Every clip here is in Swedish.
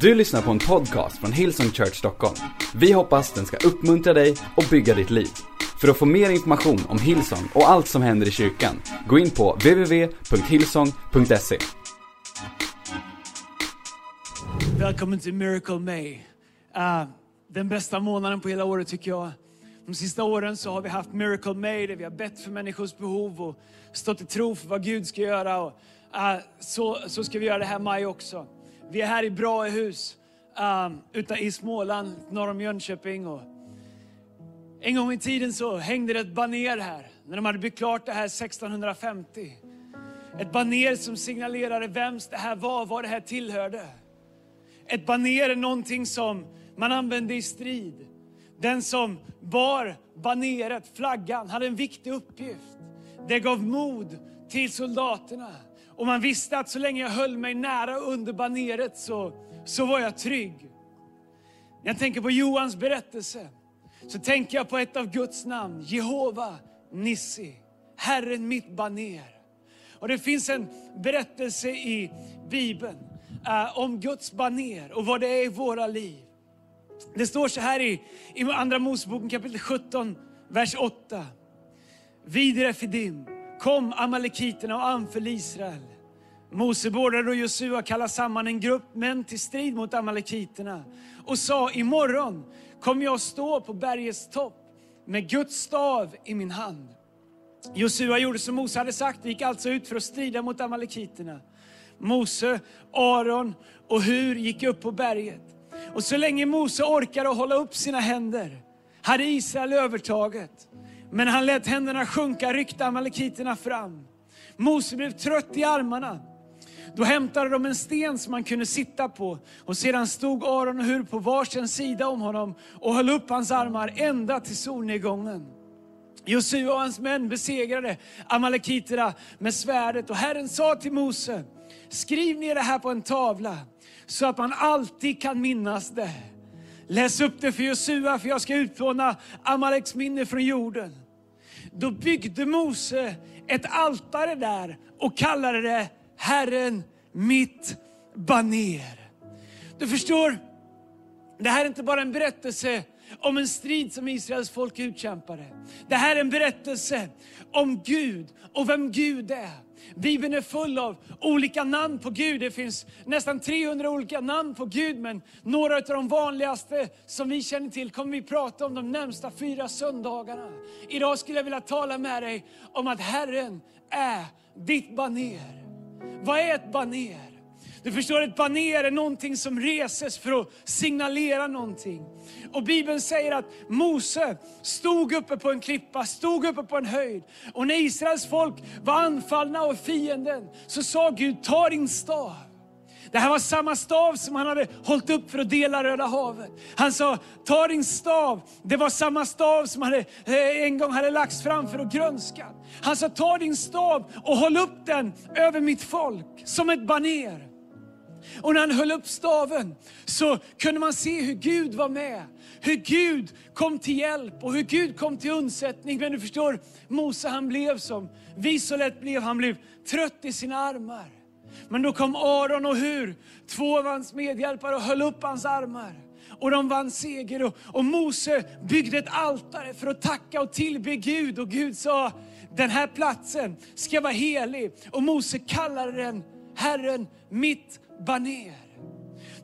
Du lyssnar på en podcast från Hillsong Church Stockholm. Vi hoppas den ska uppmuntra dig och bygga ditt liv. För att få mer information om Hillsong och allt som händer i kyrkan, gå in på www.hillsong.se. Välkommen till Miracle May. Uh, den bästa månaden på hela året tycker jag. De sista åren så har vi haft Miracle May där vi har bett för människors behov och stått i tro för vad Gud ska göra. Och, uh, så, så ska vi göra det här maj också. Vi är här i Braehus um, utan i Småland, norr om Jönköping. Och en gång i tiden så hängde det ett baner här, när de hade byggt klart det här 1650. Ett baner som signalerade vems det här var, vad det här tillhörde. Ett baner är någonting som man använde i strid. Den som bar baneret, flaggan, hade en viktig uppgift. Det gav mod till soldaterna. Och man visste att så länge jag höll mig nära under baneret så, så var jag trygg. När jag tänker på Johans berättelse så tänker jag på ett av Guds namn, Jehova Nissi, Herren mitt baner. Och det finns en berättelse i Bibeln uh, om Guds baner och vad det är i våra liv. Det står så här i, i Andra Moseboken kapitel 17, vers 8. Vid Refidim kom amalekiterna och anföll Israel. Mose beordrade och Josua kalla samman en grupp män till strid mot amalekiterna och sa, imorgon kommer jag stå på bergets topp med Guds stav i min hand. Josua gjorde som Mose hade sagt, och gick alltså ut för att strida mot amalekiterna. Mose, Aron och Hur gick upp på berget. Och så länge Mose orkade hålla upp sina händer hade Israel övertaget. Men han lät händerna sjunka, ryckte amalekiterna fram. Mose blev trött i armarna. Då hämtade de en sten som man kunde sitta på och sedan stod Aron och Hur på varsin sida om honom och höll upp hans armar ända till solnedgången. Josua och hans män besegrade amalekiterna med svärdet och Herren sa till Mose, skriv ner det här på en tavla så att man alltid kan minnas det. Läs upp det för Josua för jag ska utplåna Amaleks minne från jorden. Då byggde Mose ett altare där och kallade det Herren mitt baner. Du förstår, det här är inte bara en berättelse om en strid som Israels folk utkämpade. Det här är en berättelse om Gud och vem Gud är. Bibeln är full av olika namn på Gud. Det finns nästan 300 olika namn på Gud, men några av de vanligaste som vi känner till kommer vi prata om de närmsta fyra söndagarna. Idag skulle jag vilja tala med dig om att Herren är ditt baner. Vad är ett baner? Du förstår, ett baner är någonting som reses för att signalera någonting. Och Bibeln säger att Mose stod uppe på en klippa, stod uppe på en höjd. Och när Israels folk var anfallna av fienden så sa Gud, ta din stav. Det här var samma stav som han hade hållit upp för att dela Röda havet. Han sa, ta din stav. Det var samma stav som hade, eh, en gång hade lagts fram för att grönska. Han sa, ta din stav och håll upp den över mitt folk som ett baner. Och när han höll upp staven så kunde man se hur Gud var med. Hur Gud kom till hjälp och hur Gud kom till undsättning. Men du förstår, Mose han blev som vi så lätt blev. Han blev trött i sina armar. Men då kom Aron och Hur, två av hans medhjälpare, och höll upp hans armar. Och de vann seger och, och Mose byggde ett altare för att tacka och tillbe Gud. Och Gud sa, den här platsen ska vara helig. Och Mose kallade den Herren mitt baner.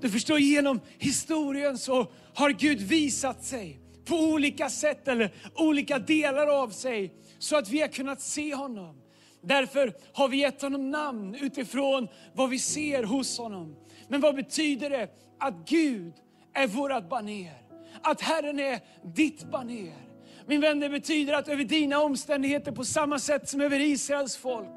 Du förstår, genom historien så har Gud visat sig på olika sätt eller olika delar av sig så att vi har kunnat se honom. Därför har vi gett honom namn utifrån vad vi ser hos honom. Men vad betyder det att Gud är vårt baner? Att Herren är ditt baner? Min vän, det betyder att över dina omständigheter på samma sätt som över Israels folk,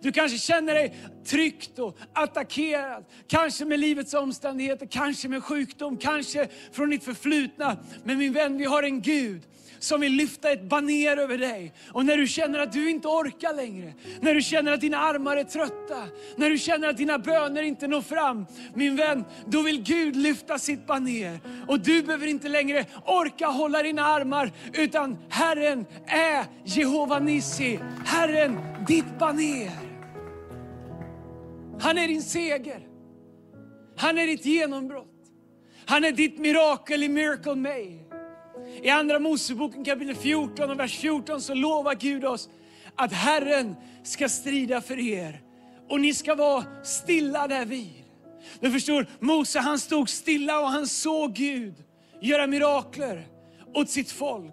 du kanske känner dig tryckt och attackerad. Kanske med livets omständigheter, kanske med sjukdom, kanske från ditt förflutna. Men min vän, vi har en Gud som vill lyfta ett baner över dig. Och när du känner att du inte orkar längre, när du känner att dina armar är trötta, när du känner att dina böner inte når fram, min vän, då vill Gud lyfta sitt baner. Och du behöver inte längre orka hålla dina armar, utan Herren är Jehova Nissi, Herren ditt baner. Han är din seger. Han är ditt genombrott. Han är ditt mirakel i Miracle May. I Andra Moseboken kapitel 14 och vers 14 så lovar Gud oss att Herren ska strida för er och ni ska vara stilla därvid. Du förstår, Mose han stod stilla och han såg Gud göra mirakler åt sitt folk.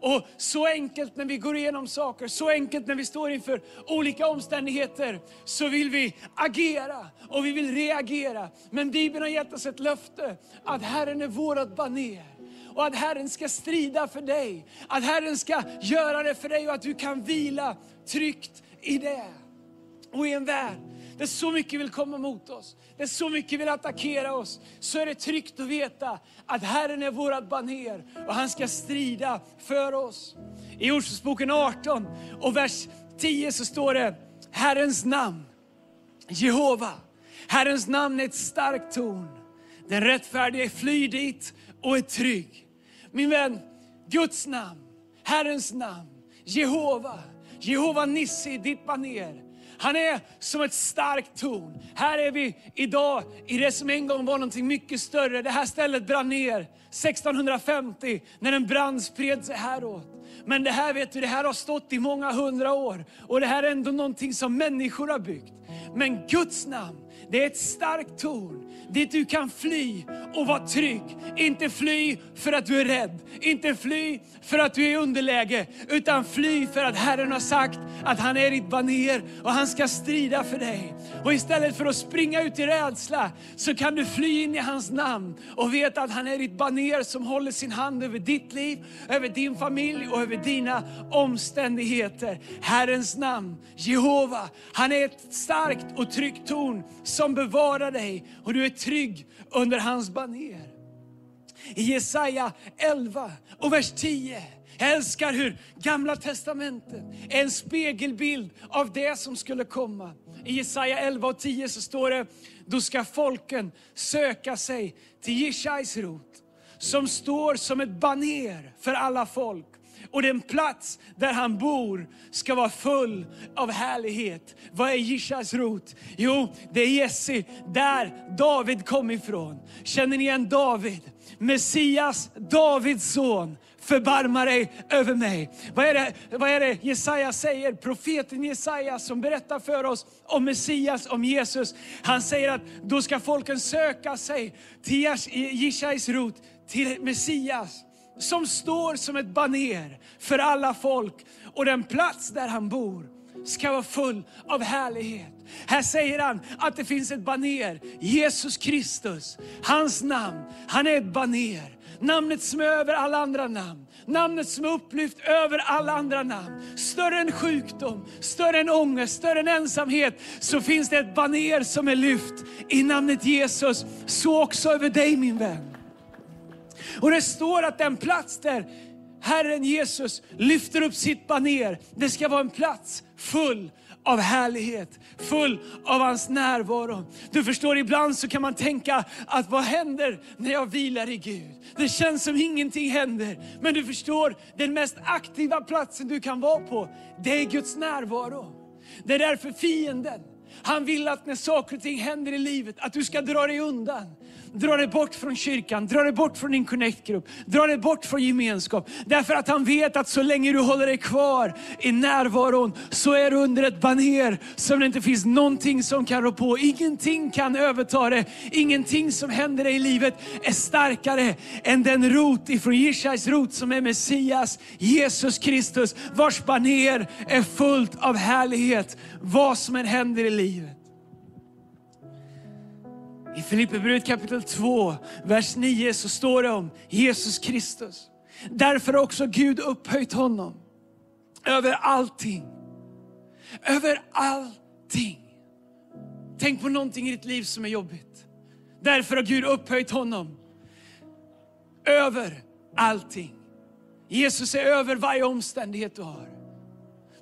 Och så enkelt när vi går igenom saker, så enkelt när vi står inför olika omständigheter, så vill vi agera och vi vill reagera. Men Bibeln har gett oss ett löfte att Herren är vårat baner och att Herren ska strida för dig. Att Herren ska göra det för dig och att du kan vila tryggt i det. Och i en värld där så mycket vill komma mot oss, där så mycket vill attackera oss, så är det tryggt att veta att Herren är vårat baner och han ska strida för oss. I Ordspråksboken 18 och vers 10 så står det Herrens namn, Jehova. Herrens namn är ett starkt torn. Den rättfärdige flyr dit och är trygg. Min vän, Guds namn, Herrens namn, Jehova, Jehova Nissi, ditt baner. Han är som ett starkt torn. Här är vi idag i det som en gång var något mycket större. Det här stället brann ner 1650 när en brand spred sig häråt. Men det här vet du, det här har stått i många hundra år och det här är ändå någonting som människor har byggt. Men Guds namn, det är ett starkt torn dit du kan fly och vara trygg. Inte fly för att du är rädd, inte fly för att du är i underläge, utan fly för att Herren har sagt att han är ditt baner och han ska strida för dig. Och istället för att springa ut i rädsla så kan du fly in i hans namn och veta att han är ditt baner som håller sin hand över ditt liv, över din familj och över dina omständigheter. Herrens namn, Jehova, han är ett starkt och tryggt torn som bevarar dig och du är trygg under hans baner. I Jesaja 11 och vers 10 jag älskar hur Gamla Testamentet är en spegelbild av det som skulle komma. I Jesaja 11 och 10 så står det, då ska folken söka sig till Jishajs rot, som står som ett baner för alla folk. Och den plats där han bor ska vara full av härlighet. Vad är Jishas rot? Jo, det är Jesse, där David kom ifrån. Känner ni igen David? Messias, Davids son förbarma dig över mig. Vad är, det, vad är det Jesaja säger? Profeten Jesaja som berättar för oss om Messias, om Jesus. Han säger att då ska folken söka sig till Jishais rot, till Messias som står som ett baner för alla folk. Och den plats där han bor ska vara full av härlighet. Här säger han att det finns ett baner, Jesus Kristus. Hans namn, han är ett baner. Namnet som är över alla andra namn. Namnet som är upplyft över alla andra namn. Större än sjukdom, större än ångest, större än ensamhet. Så finns det ett baner som är lyft i namnet Jesus. Så också över dig min vän. Och det står att den plats där Herren Jesus lyfter upp sitt baner, det ska vara en plats full av härlighet, full av hans närvaro. Du förstår, ibland så kan man tänka att vad händer när jag vilar i Gud? Det känns som ingenting händer. Men du förstår, den mest aktiva platsen du kan vara på, det är Guds närvaro. Det är därför fienden, han vill att när saker och ting händer i livet, att du ska dra dig undan. Dra dig bort från kyrkan, dra dig bort från din connect-grupp, dra dig bort från gemenskap. Därför att han vet att så länge du håller dig kvar i närvaron så är du under ett baner som det inte finns någonting som kan rå på. Ingenting kan överta det. Ingenting som händer dig i livet är starkare än den rot ifrån Jishais rot som är Messias, Jesus Kristus, vars baner är fullt av härlighet. Vad som än händer i livet. I Filipperbrevet kapitel 2, vers 9 så står det om Jesus Kristus. Därför har också Gud upphöjt honom över allting. Över allting. Tänk på någonting i ditt liv som är jobbigt. Därför har Gud upphöjt honom över allting. Jesus är över varje omständighet du har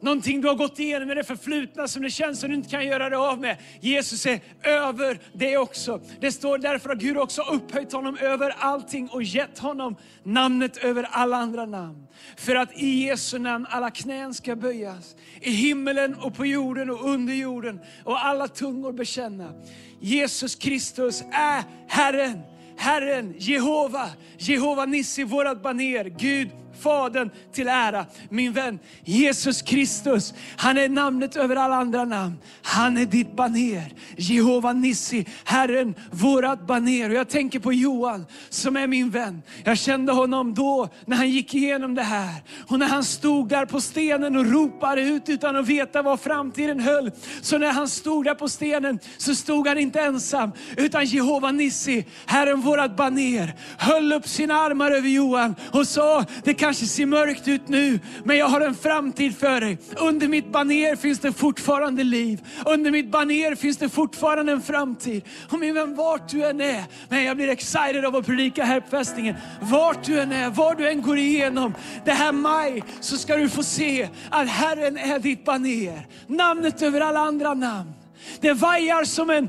någonting du har gått igenom i det förflutna som det känns som du inte kan göra det av med. Jesus är över det också. Det står därför att Gud också upphöjt honom över allting och gett honom namnet över alla andra namn. För att i Jesu namn alla knän ska böjas. I himmelen och på jorden och under jorden och alla tungor bekänna. Jesus Kristus är Herren. Herren, Jehova, Jehova Nissi, vårat baner, Gud Fadern till ära. Min vän, Jesus Kristus, han är namnet över alla andra namn. Han är ditt baner. Jehova Nissi, Herren, vårat baner. Och jag tänker på Johan som är min vän. Jag kände honom då när han gick igenom det här. Och när han stod där på stenen och ropade ut utan att veta vad framtiden höll. Så när han stod där på stenen så stod han inte ensam utan Jehova Nissi, Herren vårat baner, höll upp sina armar över Johan och sa, det kanske ser mörkt ut nu, men jag har en framtid för dig. Under mitt baner finns det fortfarande liv. Under mitt baner finns det fortfarande en framtid. Och min vän, vart du än är, men jag blir excited av att predika här på fästningen. Vart du än är, var du än går igenom det här maj, så ska du få se att Herren är ditt baner. Namnet över alla andra namn. Det vajar som en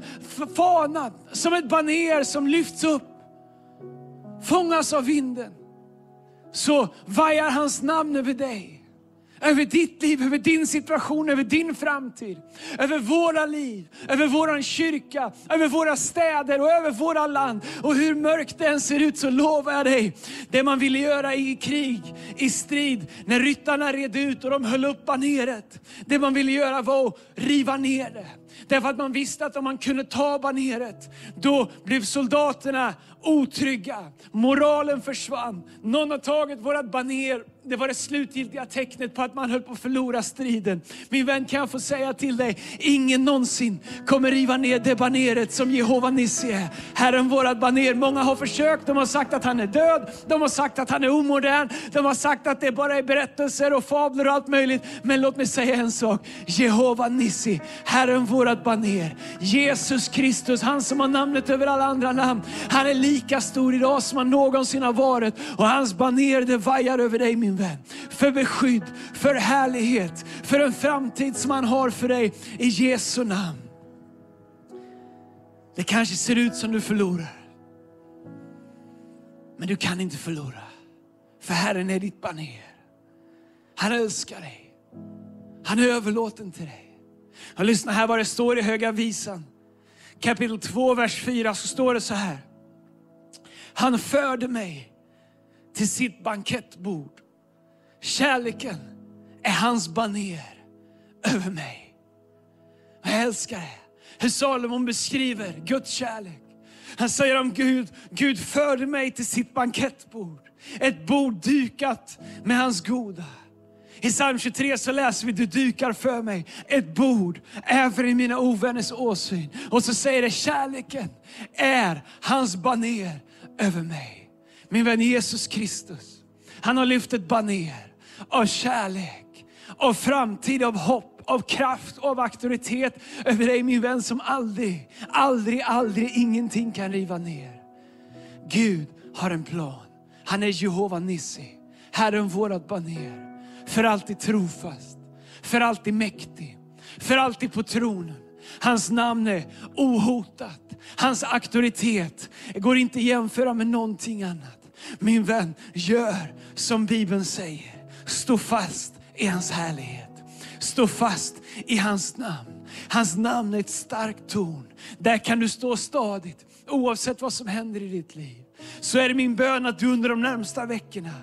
fana, som ett baner som lyfts upp, fångas av vinden så vajar hans namn över dig. Över ditt liv, över din situation, över din framtid. Över våra liv, över vår kyrka, över våra städer och över våra land. Och hur mörkt det än ser ut så lovar jag dig, det man ville göra i krig, i strid, när ryttarna red ut och de höll upp baneret. Det man ville göra var att riva ner det. Därför att man visste att om man kunde ta baneret, då blev soldaterna otrygga. Moralen försvann. Någon har tagit vårat baner det var det slutgiltiga tecknet på att man höll på att förlora striden. Min vän, kan jag få säga till dig, ingen någonsin kommer riva ner det baneret som Jehova Nissi är. Herren vårat baner. Många har försökt, de har sagt att han är död, de har sagt att han är omodern, de har sagt att det bara är berättelser och fabler och allt möjligt. Men låt mig säga en sak, Jehova Nissi, Herren vårat baner. Jesus Kristus, han som har namnet över alla andra namn. Han är lika stor idag som han någonsin har varit och hans baner det vajar över dig min min vän. För beskydd, för härlighet, för en framtid som han har för dig i Jesu namn. Det kanske ser ut som du förlorar. Men du kan inte förlora. För Herren är ditt baner. Han älskar dig. Han är överlåten till dig. Och lyssna här vad det står i Höga Visan. Kapitel 2, vers 4 så står det så här. Han förde mig till sitt bankettbord Kärleken är hans baner över mig. Jag älskar det. Hur Salomon beskriver Guds kärlek. Han säger om Gud, Gud förde mig till sitt bankettbord. Ett bord dukat med hans goda. I psalm 23 så läser vi, du dukar för mig ett bord även i mina ovänners åsyn. Och så säger det, kärleken är hans baner över mig. Min vän Jesus Kristus, han har lyft ett baner av kärlek, av framtid, av hopp, av kraft och av auktoritet över dig min vän som aldrig, aldrig, aldrig ingenting kan riva ner. Gud har en plan. Han är Jehova Nissi, Herren vårat baner. För alltid trofast, för alltid mäktig, för alltid på tronen. Hans namn är ohotat. Hans auktoritet går inte att jämföra med någonting annat. Min vän, gör som Bibeln säger. Stå fast i hans härlighet. Stå fast i hans namn. Hans namn är ett starkt torn. Där kan du stå stadigt oavsett vad som händer i ditt liv. Så är det min bön att du under de närmsta veckorna,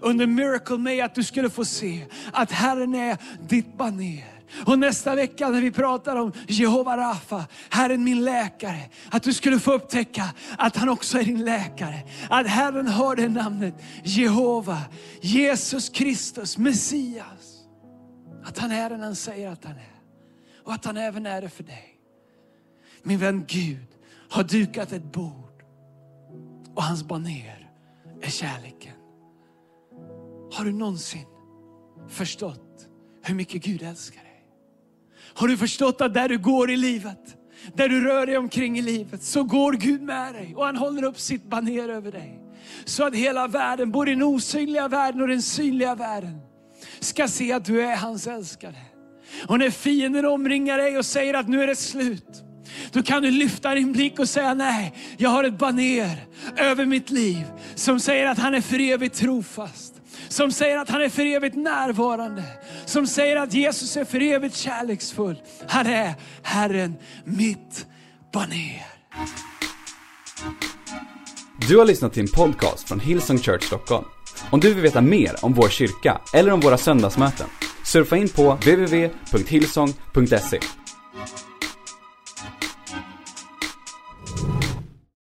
under Miracle May, att du skulle få se att Herren är ditt baner. Och nästa vecka när vi pratar om Jehova Rafa, Herren min läkare, att du skulle få upptäcka att han också är din läkare. Att Herren har det namnet, Jehova, Jesus Kristus, Messias. Att han är den han säger att han är. Och att han även är det för dig. Min vän Gud har dukat ett bord och hans baner är kärleken. Har du någonsin förstått hur mycket Gud älskar dig? Har du förstått att där du går i livet, där du rör dig omkring i livet, så går Gud med dig och han håller upp sitt baner över dig. Så att hela världen, både den osynliga världen och den synliga världen, ska se att du är hans älskade. Och när fienden omringar dig och säger att nu är det slut, då kan du lyfta din blick och säga nej, jag har ett baner över mitt liv som säger att han är för evigt trofast. Som säger att han är för evigt närvarande. Som säger att Jesus är för evigt kärleksfull. Han är Herren, mitt baner. Du har lyssnat till en podcast från Hillsong Church Stockholm. Om du vill veta mer om vår kyrka eller om våra söndagsmöten, surfa in på www.hillsong.se.